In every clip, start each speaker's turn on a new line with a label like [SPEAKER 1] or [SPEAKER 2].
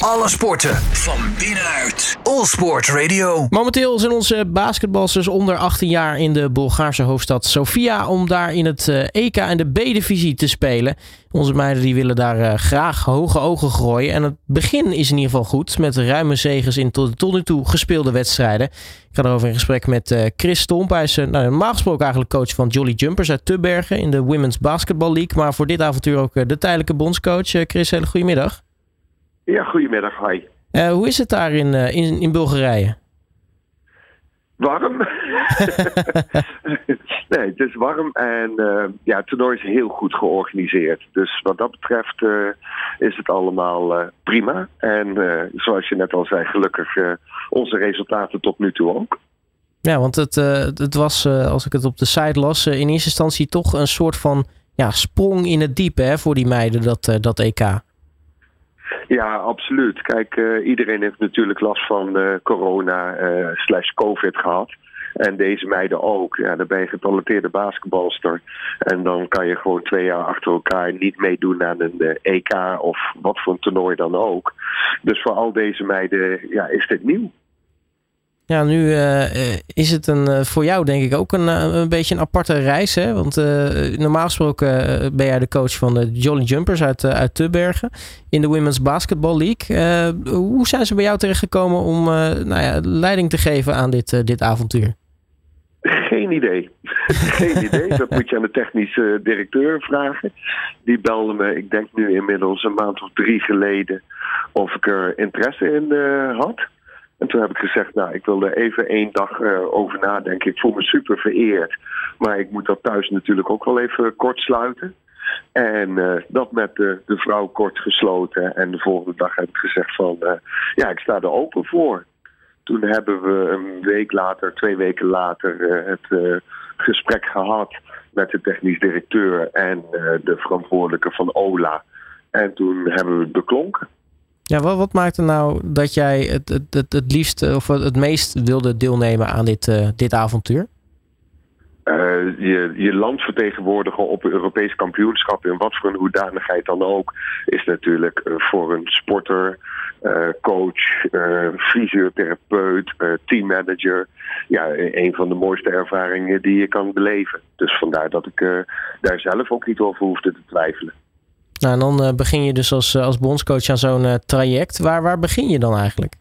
[SPEAKER 1] Alle sporten van binnenuit. All Sport Radio.
[SPEAKER 2] Momenteel zijn onze basketbalsters onder 18 jaar in de Bulgaarse hoofdstad Sofia om daar in het EK en de B-divisie te spelen. Onze meiden die willen daar uh, graag hoge ogen gooien. En het begin is in ieder geval goed met ruime zegens in tot, tot nu toe gespeelde wedstrijden. Ik ga erover in gesprek met uh, Chris Stomp. Hij is nou, normaal gesproken eigenlijk coach van Jolly Jumpers uit Tubbergen in de Women's Basketball League. Maar voor dit avontuur ook de tijdelijke bondscoach. Chris, hele goedemiddag.
[SPEAKER 3] Ja, goedemiddag. Hi.
[SPEAKER 2] hoe is het daar in, in, in Bulgarije?
[SPEAKER 3] Warm. nee, het is warm en uh, ja, het toernooi is heel goed georganiseerd. Dus wat dat betreft is het allemaal prima. En zoals je net al zei, gelukkig onze resultaten tot nu toe ook.
[SPEAKER 2] Ja, want het, het was, als ik het op de site las, in eerste instantie toch een soort van ja, sprong in het diepe hè, voor die meiden, dat, dat EK.
[SPEAKER 3] Ja, absoluut. Kijk, uh, iedereen heeft natuurlijk last van uh, corona uh, slash covid gehad. En deze meiden ook. Ja, dan ben je getalenteerde basketbalster. En dan kan je gewoon twee jaar achter elkaar niet meedoen aan een EK of wat voor een toernooi dan ook. Dus voor al deze meiden ja, is dit nieuw.
[SPEAKER 2] Ja, nu uh, is het een, uh, voor jou denk ik ook een, een beetje een aparte reis. Hè? Want normaal gesproken ben jij de coach van de Jolly Jumpers uit, uit Tubbergen in de Women's Basketball League. hoe zijn ze bij jou terechtgekomen om nou ja, leiding te geven aan dit, dit avontuur?
[SPEAKER 3] Geen idee. Geen idee. Dat moet je aan de technische directeur vragen. Die belde me, ik denk nu inmiddels een maand of drie geleden, of ik er interesse in had. En toen heb ik gezegd, nou, ik wil er even één dag uh, over nadenken. Ik voel me super vereerd. Maar ik moet dat thuis natuurlijk ook wel even kort sluiten. En uh, dat met de, de vrouw kort gesloten. En de volgende dag heb ik gezegd van, uh, ja, ik sta er open voor. Toen hebben we een week later, twee weken later, het gesprek gehad met de technisch directeur en de verantwoordelijke van OLA. En toen hebben we het beklonken.
[SPEAKER 2] Ja, wat, wat maakt er nou dat jij het, het, het, het liefst of het meest wilde deelnemen aan dit, uh, dit avontuur?
[SPEAKER 3] Uh, je, je land vertegenwoordigen op een Europees kampioenschap, in wat voor een hoedanigheid dan ook, is natuurlijk uh, voor een sporter, coach, fysiotherapeut, teammanager, ja, een van de mooiste ervaringen die je kan beleven. Dus vandaar dat ik daar zelf ook niet over hoefde te twijfelen.
[SPEAKER 2] Nou, en dan uh, begin je dus als, als bondscoach aan zo'n uh, traject. Waar, waar begin je dan eigenlijk?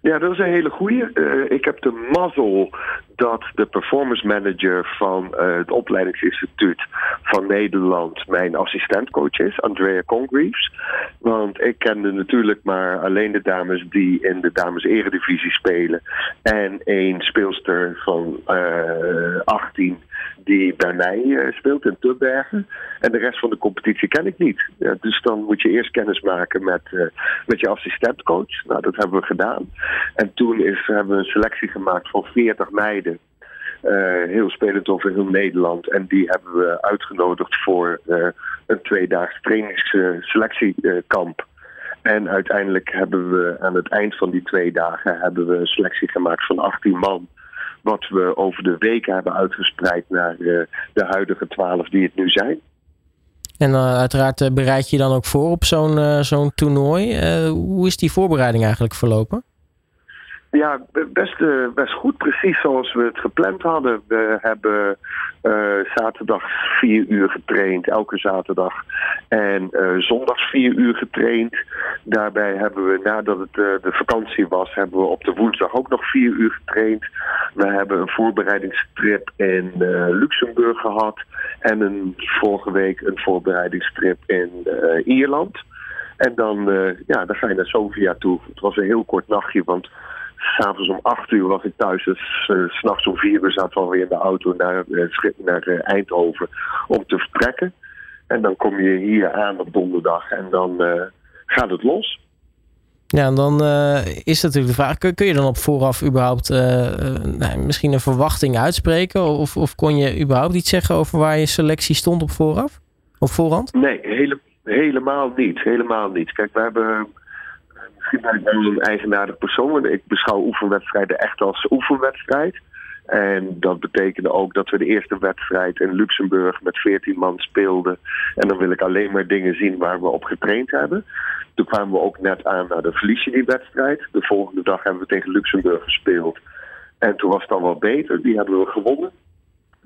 [SPEAKER 3] Ja, dat is een hele goede. Uh, ik heb de mazzel dat de performance manager van uh, het opleidingsinstituut van Nederland mijn assistentcoach is, Andrea Congreaves. Want ik kende natuurlijk maar alleen de dames die in de dames eredivisie spelen. En één speelster van uh, 18 die bij mij uh, speelt in Tubbergen. En de rest van de competitie ken ik niet. Dus dan moet je eerst kennis maken met, met je assistentcoach. Nou, dat hebben we gedaan. En toen is, hebben we een selectie gemaakt van 40 meiden. Uh, heel spelend over heel Nederland. En die hebben we uitgenodigd voor een tweedaags trainingsselectiekamp. En uiteindelijk hebben we aan het eind van die twee dagen hebben we een selectie gemaakt van 18 man wat we over de weken hebben uitgespreid naar de huidige twaalf die het nu zijn.
[SPEAKER 2] En uiteraard bereid je dan ook voor op zo'n zo'n toernooi. hoe is die voorbereiding eigenlijk verlopen?
[SPEAKER 3] Ja, best, best goed. Precies zoals we het gepland hadden. We hebben uh, zaterdag vier uur getraind, elke zaterdag. En uh, zondags vier uur getraind. Daarbij hebben we, nadat het de vakantie was, hebben we op de woensdag ook nog vier uur getraind. We hebben een voorbereidingstrip in Luxemburg gehad. En een, vorige week een voorbereidingstrip in Ierland. En dan, ja, dan ga je naar Sofia toe. Het was een heel kort nachtje, want S'avonds om acht uur was ik thuis. Dus uh, s'nachts om vier uur zaten we alweer in de auto naar, uh, naar uh, Eindhoven om te vertrekken. En dan kom je hier aan op donderdag en dan gaat het los.
[SPEAKER 2] Ja, en dan is natuurlijk de vraag: kun, kun, je dan op vooraf überhaupt nou, misschien een verwachting uitspreken? Of, of kon je überhaupt iets zeggen over waar je selectie stond op vooraf? Op voorhand?
[SPEAKER 3] Nee, hele, helemaal niet. Helemaal niet. Kijk, we hebben misschien ben een eigenaardig persoon. Ik beschouw oefenwedstrijden echt als oefenwedstrijd. En dat betekende ook dat we de eerste wedstrijd in Luxemburg met 14 man speelden. En dan wil ik alleen maar dingen zien waar we op getraind hebben. Toen kwamen we ook net aan naar de verlies die wedstrijd. De volgende dag hebben we tegen Luxemburg gespeeld. En toen was het dan wel beter. Die hebben we gewonnen.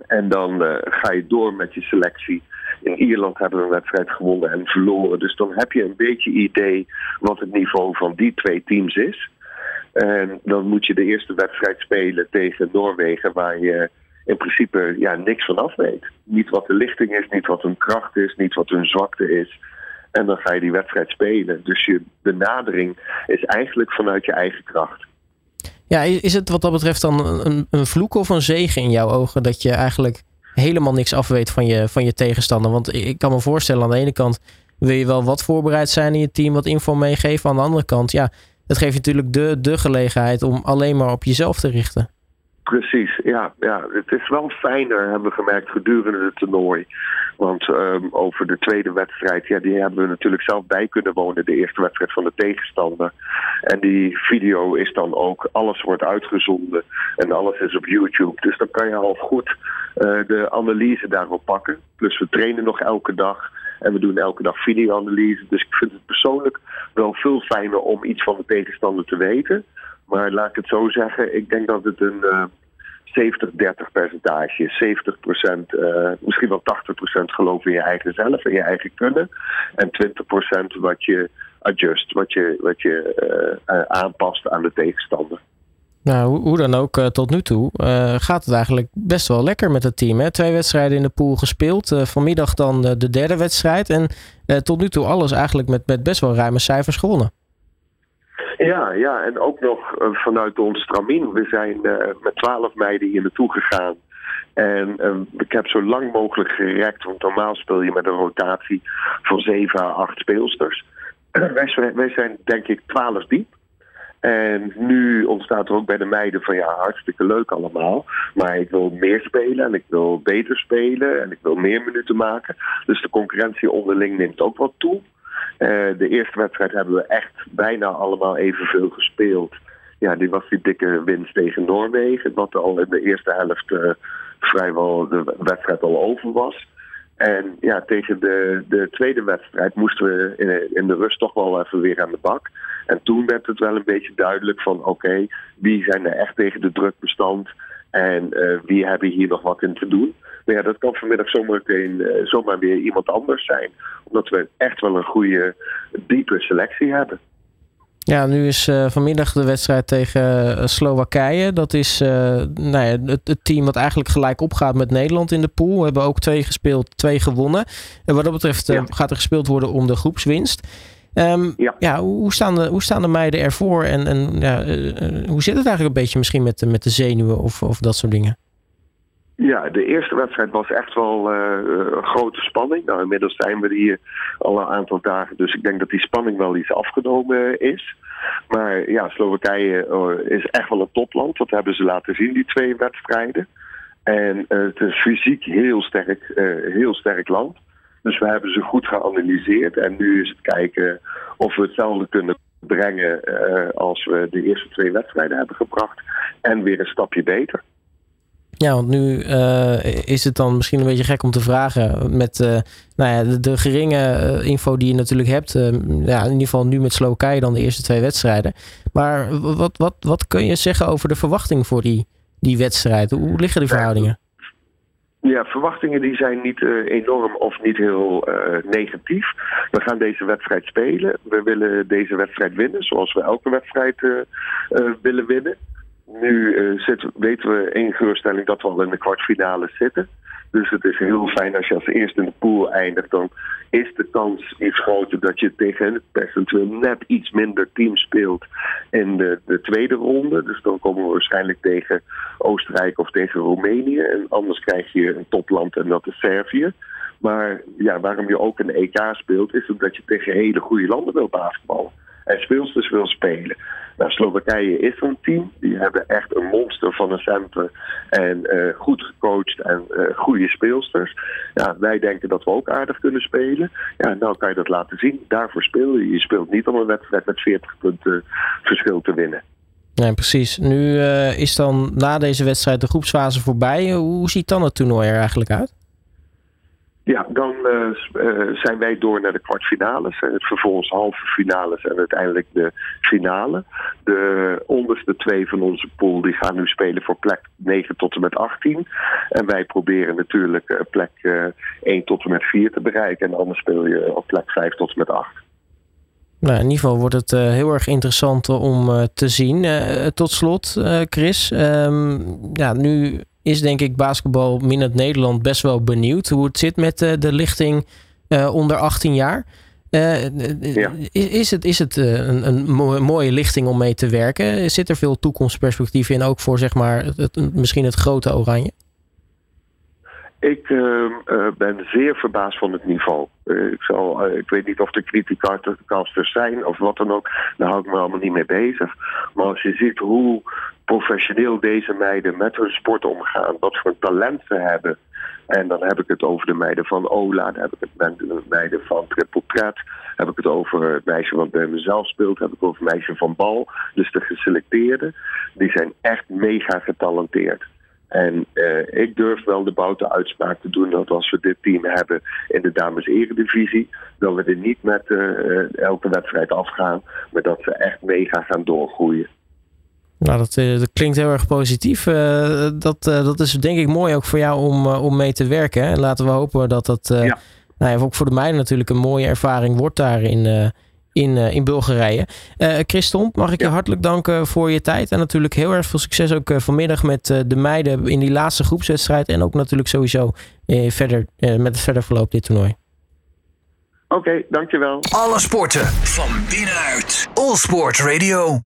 [SPEAKER 3] En dan uh, ga je door met je selectie. In Ierland hebben we een wedstrijd gewonnen en verloren. Dus dan heb je een beetje idee wat het niveau van die twee teams is. En dan moet je de eerste wedstrijd spelen tegen Noorwegen, waar je in principe ja, niks van af weet. Niet wat de lichting is, niet wat hun kracht is, niet wat hun zwakte is. En dan ga je die wedstrijd spelen. Dus je benadering is eigenlijk vanuit je eigen kracht.
[SPEAKER 2] Ja, is het wat dat betreft dan een, een vloek of een zegen in jouw ogen dat je eigenlijk helemaal niks afweet van je, van je tegenstander? Want ik kan me voorstellen, aan de ene kant wil je wel wat voorbereid zijn in je team, wat info meegeven. Aan de andere kant, ja, het geeft je natuurlijk de, de gelegenheid om alleen maar op jezelf te richten.
[SPEAKER 3] Precies, ja, ja. Het is wel fijner, hebben we gemerkt, gedurende het toernooi. Want um, over de tweede wedstrijd, ja, die hebben we natuurlijk zelf bij kunnen wonen. De eerste wedstrijd van de tegenstander. En die video is dan ook, alles wordt uitgezonden. En alles is op YouTube. Dus dan kan je al goed de analyse daarop pakken. Plus we trainen nog elke dag. En we doen elke dag videoanalyse. Dus ik vind het persoonlijk wel veel fijner om iets van de tegenstander te weten. Maar laat ik het zo zeggen, ik denk dat het een uh, 70-30 percentage is. 70 procent, uh, misschien wel 80 procent geloof in je eigen zelf en je eigen kunnen. En 20 procent wat je adjust, wat je, wat je aanpast aan de tegenstander.
[SPEAKER 2] Nou, hoe dan ook, uh, tot nu toe uh, gaat het eigenlijk best wel lekker met het team. Hè? Twee wedstrijden in de pool gespeeld. Uh, vanmiddag dan de derde wedstrijd. En tot nu toe alles eigenlijk met, met best wel ruime cijfers gewonnen.
[SPEAKER 3] Ja, ja, en ook nog vanuit ons stramien. We zijn met twaalf meiden hier naartoe gegaan. En ik heb zo lang mogelijk gerekt, want normaal speel je met een rotatie van zeven à acht speelsters. wij, wij zijn denk ik twaalf diep. En nu ontstaat er ook bij de meiden van ja, hartstikke leuk allemaal. Maar ik wil meer spelen en ik wil beter spelen en ik wil meer minuten maken. Dus de concurrentie onderling neemt ook wat toe. Uh, de eerste wedstrijd hebben we echt bijna allemaal evenveel gespeeld. Ja, die was die dikke winst tegen Noorwegen. Wat al in de eerste helft uh, vrijwel de wedstrijd al over was. En ja, tegen de, de tweede wedstrijd moesten we in, in, de rust toch wel even weer aan de bak. En toen werd het wel een beetje duidelijk van oké, okay, wie zijn er echt tegen de druk bestand en uh, wie hebben hier nog wat in te doen. Maar ja, dat kan vanmiddag zomaar, meteen, uh, zomaar weer iemand anders zijn. Omdat we echt wel een goede, diepe selectie hebben.
[SPEAKER 2] Ja, nu is uh, vanmiddag de wedstrijd tegen Slowakije. Dat is uh, nou ja, het, het, team wat eigenlijk gelijk opgaat met Nederland in de pool. We hebben ook twee gespeeld, twee gewonnen. En wat dat betreft ja. gaat er gespeeld worden om de groepswinst. Um, ja. ja, hoe, staan de, hoe staan de meiden ervoor? En, en ja, hoe zit het eigenlijk een beetje misschien met, met de zenuwen of, of dat soort dingen?
[SPEAKER 3] Ja, de eerste wedstrijd was echt wel uh, een grote spanning. Nou, inmiddels zijn we hier al een aantal dagen, dus ik denk dat die spanning wel iets afgenomen is. Maar ja, Slowakije uh, is echt wel een topland. Dat hebben ze laten zien, die twee wedstrijden. En uh, het is fysiek heel sterk, heel sterk land. Dus we hebben ze goed geanalyseerd. En nu is het kijken of we hetzelfde kunnen brengen als we de eerste twee wedstrijden hebben gebracht. En weer een stapje beter.
[SPEAKER 2] Ja, want nu uh, is het dan misschien een beetje gek om te vragen met uh, nou ja, de, geringe info die je natuurlijk hebt. ja, in ieder geval nu met Slowakije dan de eerste twee wedstrijden. Maar wat, wat, wat kun je zeggen over de verwachting voor die, die wedstrijd? Hoe liggen die verhoudingen?
[SPEAKER 3] Ja, verwachtingen die zijn niet enorm of niet heel negatief. We gaan deze wedstrijd spelen. We willen deze wedstrijd winnen, zoals we elke wedstrijd willen winnen. Nu uh, weten we in geruststelling dat we al in de kwartfinale zitten. Dus het is heel fijn als je als eerste in de pool eindigt. Dan is de kans iets groter dat je tegen het percentueel net iets minder team speelt in de, de tweede ronde. Dus dan komen we waarschijnlijk tegen Oostenrijk of tegen Roemenië. En anders krijg je een topland en dat is Servië. Maar ja, waarom je ook een EK speelt, is omdat je tegen hele goede landen wil basketballen. En speelsters wil spelen. Nou, Slowakije is zo'n team. Die hebben echt een monster van een center. En uh, goed gecoacht en uh, goede speelsters. Ja, wij denken dat we ook aardig kunnen spelen. Ja, nou kan je dat laten zien. Daarvoor speel je. Je speelt niet om een wedstrijd met 40 punten verschil te winnen.
[SPEAKER 2] Nee, precies. Nu is dan na deze wedstrijd de groepsfase voorbij. Hoe ziet dan het toernooi er eigenlijk uit?
[SPEAKER 3] Ja, dan uh, zijn wij door naar de kwartfinales. Het vervolgens halve finales en uiteindelijk de finale. De onderste twee van onze pool die gaan nu spelen voor plek 9 tot en met 18. En wij proberen natuurlijk uh, plek 1 tot en met 4 te bereiken. En anders speel je op plek 5 tot en met 8.
[SPEAKER 2] Nou, in ieder geval wordt het heel erg interessant om te zien. tot slot, Chris. Um, ja, nu is denk ik basketbal Minnet Nederland best wel benieuwd hoe het zit met uh, de lichting uh, onder 18 jaar. Uh, ja. is, het, is het een, een mooie lichting om mee te werken? Zit er veel toekomstperspectief in, ook voor zeg maar, het, misschien het grote oranje?
[SPEAKER 3] Ik uh, ben zeer verbaasd van het niveau. Uh, ik, zal, ik weet niet of de criticasters zijn of wat dan ook. Daar hou ik me allemaal niet mee bezig. Maar als je ziet hoe professioneel deze meiden met hun sport omgaan, wat voor talent ze hebben. En dan heb ik het over de meiden van Ola, dan heb ik het de meiden van Triple Threat, heb ik het over het meisje wat bij mezelf speelt, heb ik het over het meisje van Bal. Dus de geselecteerden, die zijn echt mega getalenteerd. En uh, ik durf wel de bouten uitspraak te doen dat als we dit team hebben in de dames eredivisie, dat we er niet met uh, elke wedstrijd afgaan, maar dat ze echt mega gaan doorgroeien.
[SPEAKER 2] Nou, dat, eh, dat, klinkt heel erg positief. Uh, dat, dat is denk ik mooi ook voor jou om, om mee te werken. En laten we hopen dat dat ja. nou ja, ook voor de meiden natuurlijk een mooie ervaring wordt daar in, in, in Bulgarije. Chris Stomp, mag ik ja. je hartelijk danken voor je tijd. En natuurlijk heel erg veel succes ook vanmiddag met de meiden in die laatste groepswedstrijd. En ook natuurlijk sowieso verder, met het verder verloop dit toernooi.
[SPEAKER 3] Oké, okay, dankjewel.
[SPEAKER 1] Alle sporten van binnenuit. All Sport Radio.